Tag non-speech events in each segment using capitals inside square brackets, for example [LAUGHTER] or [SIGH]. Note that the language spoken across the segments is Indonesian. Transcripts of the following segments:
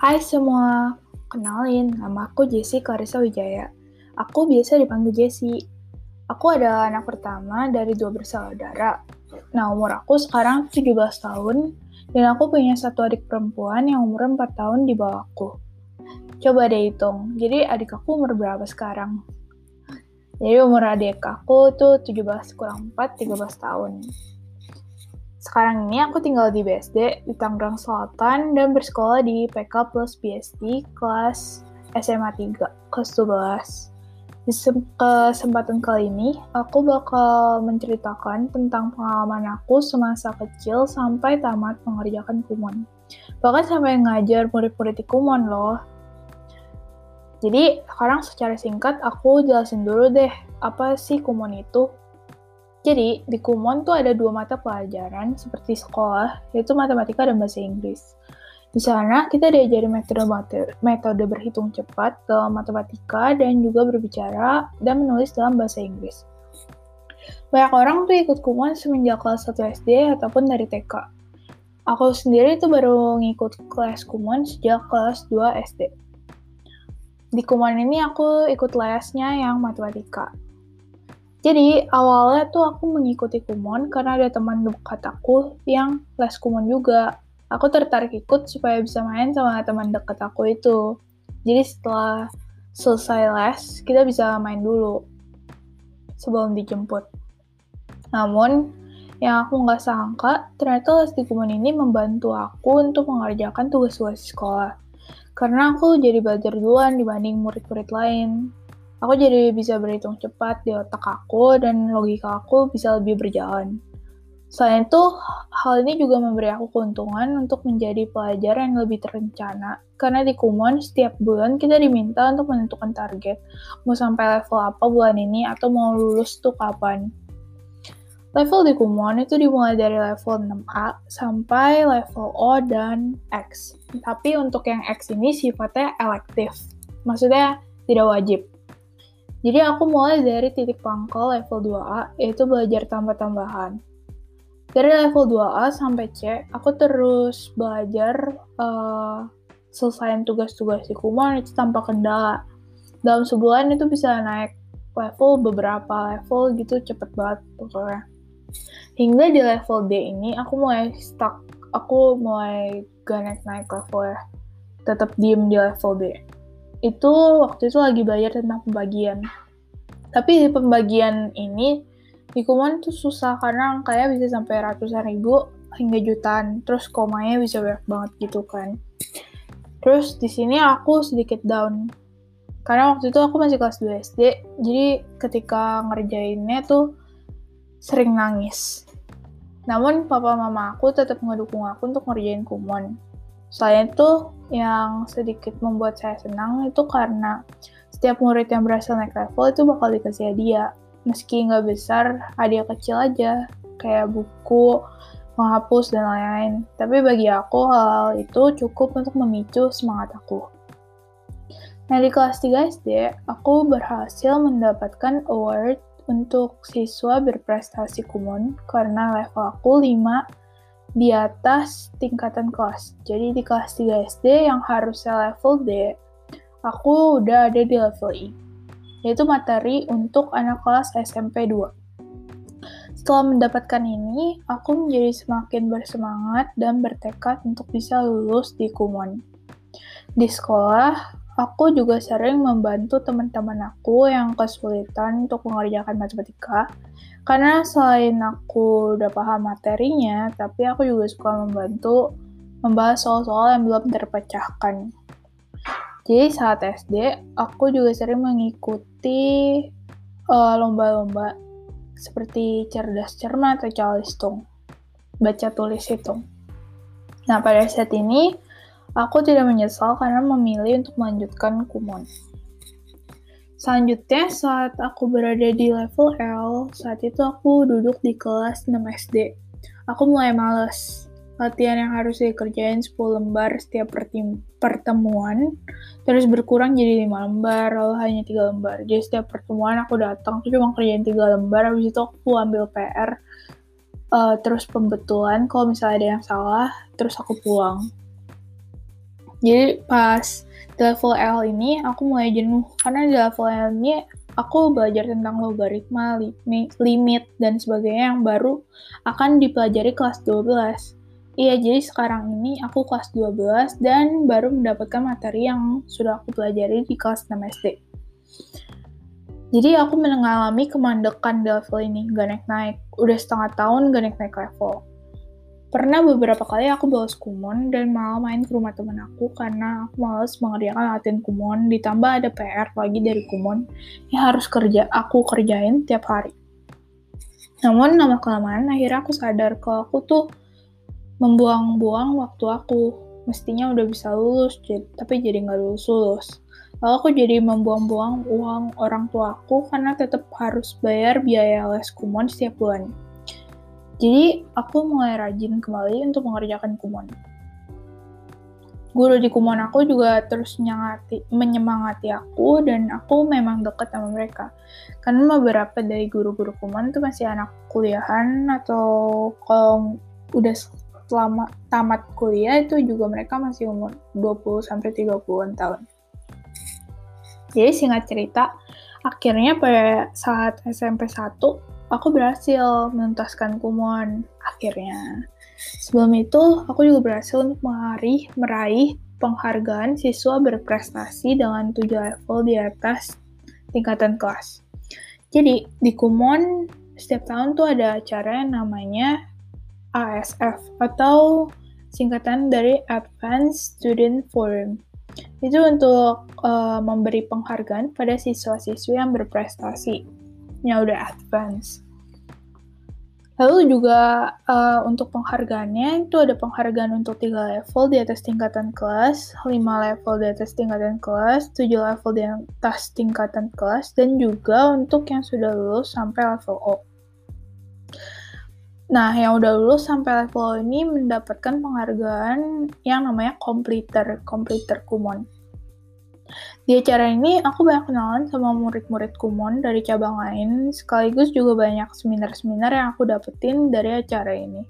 Hai semua, kenalin nama aku Jessie Clarissa Wijaya. Aku biasa dipanggil Jessie. Aku adalah anak pertama dari dua bersaudara. Nah, umur aku sekarang 17 tahun, dan aku punya satu adik perempuan yang umur 4 tahun di bawahku. Coba deh hitung, jadi adik aku umur berapa sekarang? Jadi umur adik aku tuh 17 kurang 4, 13 tahun. Sekarang ini aku tinggal di BSD di Tangerang Selatan dan bersekolah di PK plus BSD kelas SMA 3, kelas 12. Di kesempatan kali ini, aku bakal menceritakan tentang pengalaman aku semasa kecil sampai tamat mengerjakan kumon. Bahkan sampai ngajar murid-murid di kumon loh. Jadi, sekarang secara singkat aku jelasin dulu deh, apa sih kumon itu? Jadi, di Kumon tuh ada dua mata pelajaran seperti sekolah, yaitu matematika dan bahasa Inggris. Di sana, kita diajari metode, metode berhitung cepat dalam matematika dan juga berbicara dan menulis dalam bahasa Inggris. Banyak orang tuh ikut Kumon semenjak kelas 1 SD ataupun dari TK. Aku sendiri tuh baru ngikut kelas Kumon sejak kelas 2 SD. Di Kumon ini aku ikut lesnya yang matematika. Jadi awalnya tuh aku mengikuti kumon karena ada teman dekat aku yang les kumon juga. Aku tertarik ikut supaya bisa main sama teman dekat aku itu. Jadi setelah selesai les, kita bisa main dulu sebelum dijemput. Namun, yang aku nggak sangka, ternyata les di kumon ini membantu aku untuk mengerjakan tugas-tugas sekolah. Karena aku jadi belajar duluan dibanding murid-murid lain aku jadi bisa berhitung cepat di otak aku dan logika aku bisa lebih berjalan. Selain itu, hal ini juga memberi aku keuntungan untuk menjadi pelajar yang lebih terencana. Karena di Kumon, setiap bulan kita diminta untuk menentukan target. Mau sampai level apa bulan ini atau mau lulus tuh kapan. Level di Kumon itu dimulai dari level 6A sampai level O dan X. Tapi untuk yang X ini sifatnya elektif. Maksudnya tidak wajib. Jadi aku mulai dari titik pangkal level 2A, yaitu belajar tambah-tambahan. Dari level 2A sampai C, aku terus belajar uh, selesaiin tugas-tugas di Kumon itu tanpa kendala. Dalam sebulan itu bisa naik level beberapa level gitu cepet banget pokoknya. Hingga di level D ini aku mulai stuck, aku mulai gak naik-naik level ya. Tetap diem di level D itu waktu itu lagi belajar tentang pembagian. Tapi di pembagian ini di Kumon tuh susah karena angkanya bisa sampai ratusan ribu hingga jutaan. Terus komanya bisa banyak banget gitu kan. Terus di sini aku sedikit down. Karena waktu itu aku masih kelas 2 SD, jadi ketika ngerjainnya tuh sering nangis. Namun papa mama aku tetap ngedukung aku untuk ngerjain kumon. Selain itu, yang sedikit membuat saya senang itu karena setiap murid yang berhasil naik level itu bakal dikasih hadiah. Meski nggak besar, hadiah kecil aja, kayak buku, menghapus, dan lain-lain. Tapi bagi aku, hal, hal itu cukup untuk memicu semangat aku. Nah, di kelas 3 SD, aku berhasil mendapatkan award untuk siswa berprestasi kumon karena level aku 5 di atas tingkatan kelas. Jadi di kelas 3 SD yang harusnya level D, aku udah ada di level I, yaitu materi untuk anak kelas SMP 2. Setelah mendapatkan ini, aku menjadi semakin bersemangat dan bertekad untuk bisa lulus di Kumon. Di sekolah, aku juga sering membantu teman-teman aku yang kesulitan untuk mengerjakan matematika, karena selain aku udah paham materinya, tapi aku juga suka membantu membahas soal-soal yang belum terpecahkan. Jadi saat SD, aku juga sering mengikuti uh, lomba-lomba seperti cerdas cermat atau calistung, baca tulis hitung. Nah pada saat ini, aku tidak menyesal karena memilih untuk melanjutkan kumon. Selanjutnya, saat aku berada di level L, saat itu aku duduk di kelas 6 SD. Aku mulai males. Latihan yang harus dikerjain 10 lembar setiap pertemuan, terus berkurang jadi 5 lembar, lalu hanya 3 lembar. Jadi setiap pertemuan aku datang tuh cuma kerjain 3 lembar, habis itu aku ambil PR, uh, eh, terus pembetulan kalau misalnya ada yang salah, terus aku pulang. Jadi pas di level L ini aku mulai jenuh karena di level L ini aku belajar tentang logaritma, limit, dan sebagainya yang baru akan dipelajari kelas 12. Iya, jadi sekarang ini aku kelas 12 dan baru mendapatkan materi yang sudah aku pelajari di kelas 6 SD. Jadi aku mengalami kemandekan di level ini, gak naik-naik. Udah setengah tahun gak naik-naik level. Pernah beberapa kali aku bolos kumon dan malah main ke rumah temen aku karena aku males mengerjakan latihan kumon, ditambah ada PR lagi dari kumon yang harus kerja aku kerjain tiap hari. Namun lama kelamaan akhirnya aku sadar kalau aku tuh membuang-buang waktu aku. Mestinya udah bisa lulus, tapi jadi nggak lulus-lulus. Lalu aku jadi membuang-buang uang orang tua aku karena tetap harus bayar biaya les kumon setiap bulan. Jadi, aku mulai rajin kembali untuk mengerjakan kumon. Guru di kumon aku juga terus menyemangati, menyemangati aku dan aku memang dekat sama mereka. Karena beberapa dari guru-guru kumon itu masih anak kuliahan atau kalau udah selama tamat kuliah itu juga mereka masih umur 20 sampai 30-an tahun. Jadi singkat cerita, akhirnya pada saat SMP 1 aku berhasil menuntaskan kumon akhirnya. Sebelum itu, aku juga berhasil untuk meraih, meraih penghargaan siswa berprestasi dengan 7 level di atas tingkatan kelas. Jadi, di Kumon, setiap tahun tuh ada acara yang namanya ASF, atau singkatan dari Advanced Student Forum. Itu untuk uh, memberi penghargaan pada siswa-siswi yang berprestasi yang udah advance. Lalu juga uh, untuk penghargaannya itu ada penghargaan untuk tiga level di atas tingkatan kelas, 5 level di atas tingkatan kelas, 7 level di atas tingkatan kelas, dan juga untuk yang sudah lulus sampai level O. Nah, yang udah lulus sampai level O ini mendapatkan penghargaan yang namanya completer, completer Kumon. Di acara ini, aku banyak kenalan sama murid-murid Kumon dari cabang lain, sekaligus juga banyak seminar-seminar yang aku dapetin dari acara ini.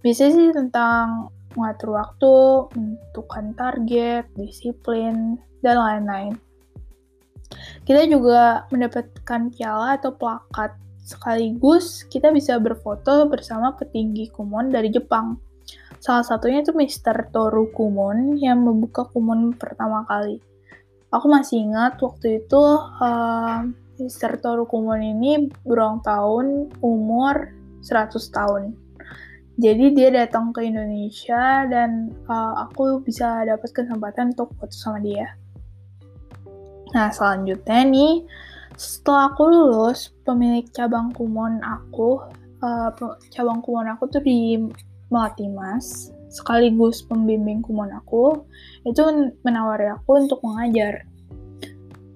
Biasanya sih tentang mengatur waktu, menentukan target, disiplin, dan lain-lain. Kita juga mendapatkan piala atau plakat, sekaligus kita bisa berfoto bersama petinggi Kumon dari Jepang. Salah satunya itu Mr. Toru Kumon yang membuka Kumon pertama kali aku masih ingat waktu itu uh, Mr. Toru Kumon ini berulang tahun umur 100 tahun. Jadi dia datang ke Indonesia dan uh, aku bisa dapat kesempatan untuk foto sama dia. Nah selanjutnya nih, setelah aku lulus, pemilik cabang kumon aku, uh, cabang kumon aku tuh di Melati Mas, sekaligus pembimbing kumon aku, itu menawari aku untuk mengajar.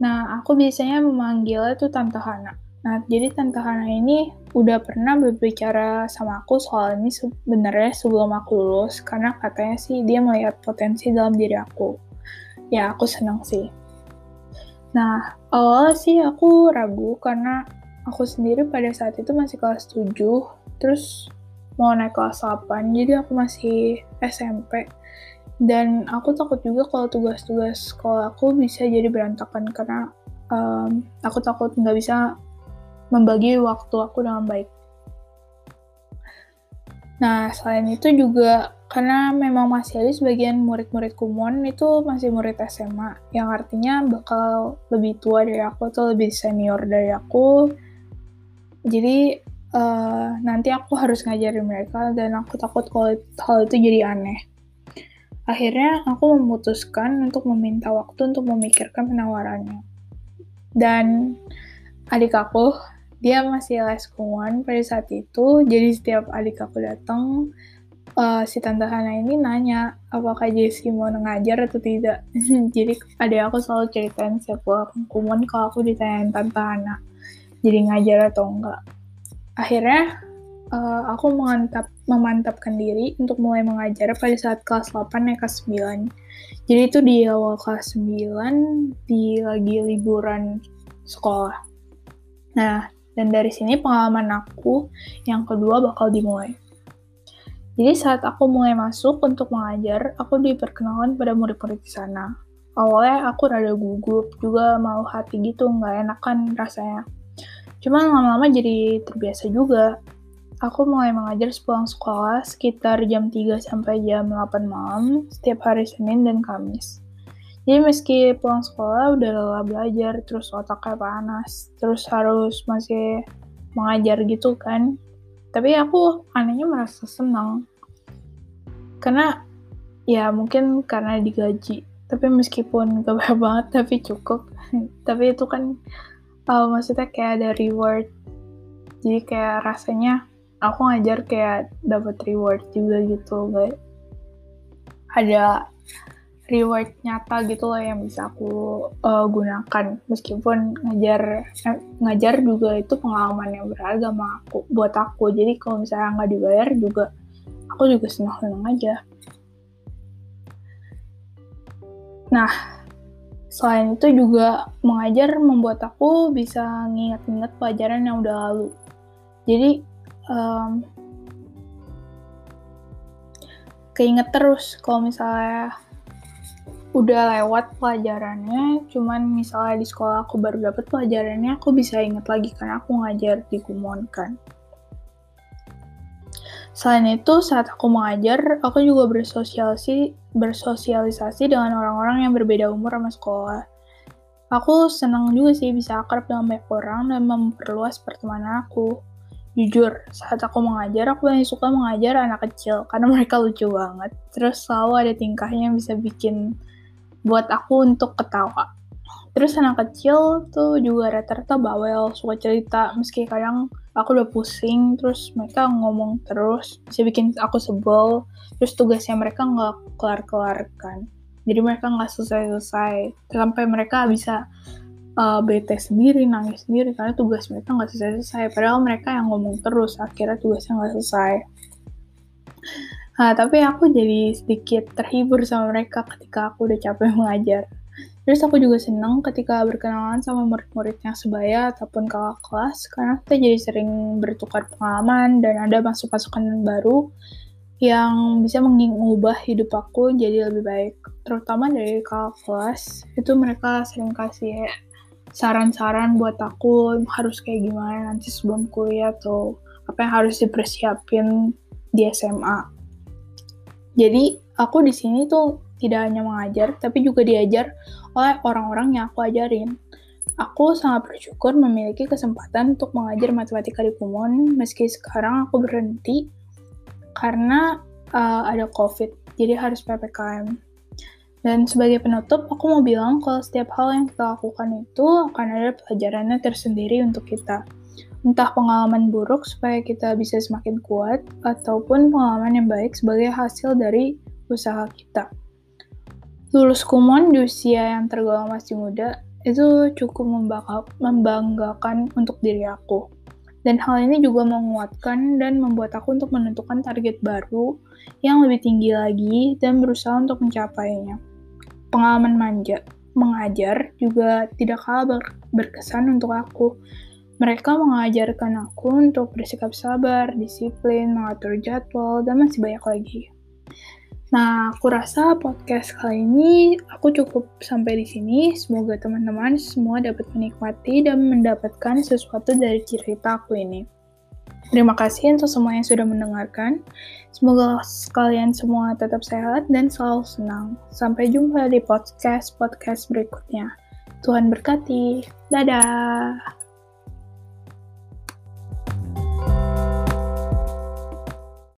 Nah, aku biasanya memanggilnya tuh Tante Hana. Nah, jadi Tante Hana ini udah pernah berbicara sama aku soal ini sebenarnya sebelum aku lulus, karena katanya sih dia melihat potensi dalam diri aku. Ya, aku senang sih. Nah, awal sih aku ragu karena aku sendiri pada saat itu masih kelas 7, terus mau naik kelas 8, jadi aku masih SMP. Dan aku takut juga kalau tugas-tugas sekolah aku bisa jadi berantakan karena um, aku takut nggak bisa membagi waktu aku dengan baik. Nah, selain itu juga karena memang masih ada sebagian murid-murid kumon itu masih murid SMA, yang artinya bakal lebih tua dari aku atau lebih senior dari aku. Jadi uh, nanti aku harus ngajarin mereka dan aku takut kalau hal itu jadi aneh. Akhirnya aku memutuskan untuk meminta waktu untuk memikirkan penawarannya. Dan adik aku, dia masih les kuman pada saat itu, jadi setiap adik aku datang, uh, si Tante Hana ini nanya apakah Jessie mau ngajar atau tidak. [LAUGHS] jadi adik aku selalu ceritain setiap pulang kalau aku ditanyain Tante Hana, jadi ngajar atau enggak akhirnya uh, aku mengantap, memantapkan diri untuk mulai mengajar pada saat kelas 8 ya kelas 9. Jadi itu di awal kelas 9 di lagi liburan sekolah. Nah, dan dari sini pengalaman aku yang kedua bakal dimulai. Jadi saat aku mulai masuk untuk mengajar, aku diperkenalkan pada murid-murid di sana. Awalnya aku rada gugup, juga mau hati gitu, nggak enakan rasanya. Cuman lama-lama jadi terbiasa juga. Aku mulai mengajar sepulang sekolah sekitar jam 3 sampai jam 8 malam setiap hari Senin dan Kamis. Jadi meski pulang sekolah udah lelah belajar, terus otaknya panas, terus harus masih mengajar gitu kan. Tapi aku anehnya merasa senang. Karena ya mungkin karena digaji. Tapi meskipun [LAUGHS] gak banget tapi cukup. tapi itu kan uh, maksudnya kayak ada reward. Jadi kayak rasanya aku ngajar kayak dapat reward juga gitu gak ada reward nyata gitu loh yang bisa aku uh, gunakan. Meskipun ngajar eh, ngajar juga itu pengalaman yang berharga sama aku buat aku. Jadi kalau misalnya nggak dibayar juga aku juga senang senang aja. Nah selain itu juga mengajar membuat aku bisa nginget-nginget pelajaran yang udah lalu jadi um, keinget terus kalau misalnya udah lewat pelajarannya, cuman misalnya di sekolah aku baru dapet pelajarannya, aku bisa inget lagi karena aku ngajar di Kumon kan. Selain itu, saat aku mengajar, aku juga bersosialisasi, bersosialisasi dengan orang-orang yang berbeda umur sama sekolah. Aku senang juga sih bisa akrab dengan banyak orang dan memperluas pertemanan aku. Jujur, saat aku mengajar, aku paling suka mengajar anak kecil karena [LAUGHS] mereka lucu banget. Terus selalu ada tingkahnya yang bisa bikin buat aku untuk ketawa. Terus anak kecil tuh juga rata-rata bawel, suka cerita, meski kadang aku udah pusing, terus mereka ngomong terus, bisa bikin aku sebel, terus tugasnya mereka nggak kelar-kelar kan. Jadi mereka nggak selesai-selesai, sampai mereka bisa uh, bete sendiri, nangis sendiri karena tugas mereka nggak selesai-selesai. Padahal mereka yang ngomong terus, akhirnya tugasnya nggak selesai. Nah, tapi aku jadi sedikit terhibur sama mereka ketika aku udah capek [LAUGHS] mengajar. Terus aku juga senang ketika berkenalan sama murid-murid yang sebaya ataupun kakak kelas, karena kita jadi sering bertukar pengalaman dan ada masuk-masukan baru yang bisa mengubah hidup aku jadi lebih baik. Terutama dari kakak kelas, itu mereka sering kasih saran-saran buat aku harus kayak gimana nanti sebelum kuliah atau apa yang harus dipersiapin di SMA. Jadi aku di sini tuh tidak hanya mengajar, tapi juga diajar oleh orang-orang yang aku ajarin. Aku sangat bersyukur memiliki kesempatan untuk mengajar matematika di Kumon, meski sekarang aku berhenti karena uh, ada COVID, jadi harus PPKM. Dan sebagai penutup, aku mau bilang kalau setiap hal yang kita lakukan itu akan ada pelajarannya tersendiri untuk kita. Entah pengalaman buruk supaya kita bisa semakin kuat, ataupun pengalaman yang baik sebagai hasil dari usaha kita. Lulus kumon di usia yang tergolong masih muda, itu cukup membanggakan untuk diri aku. Dan hal ini juga menguatkan dan membuat aku untuk menentukan target baru yang lebih tinggi lagi dan berusaha untuk mencapainya pengalaman manja mengajar juga tidak kalah ber berkesan untuk aku. Mereka mengajarkan aku untuk bersikap sabar, disiplin, mengatur jadwal, dan masih banyak lagi. Nah, aku rasa podcast kali ini aku cukup sampai di sini. Semoga teman-teman semua dapat menikmati dan mendapatkan sesuatu dari cerita aku ini. Terima kasih untuk semua yang sudah mendengarkan. Semoga kalian semua tetap sehat dan selalu senang. Sampai jumpa di podcast-podcast berikutnya. Tuhan berkati. Dadah.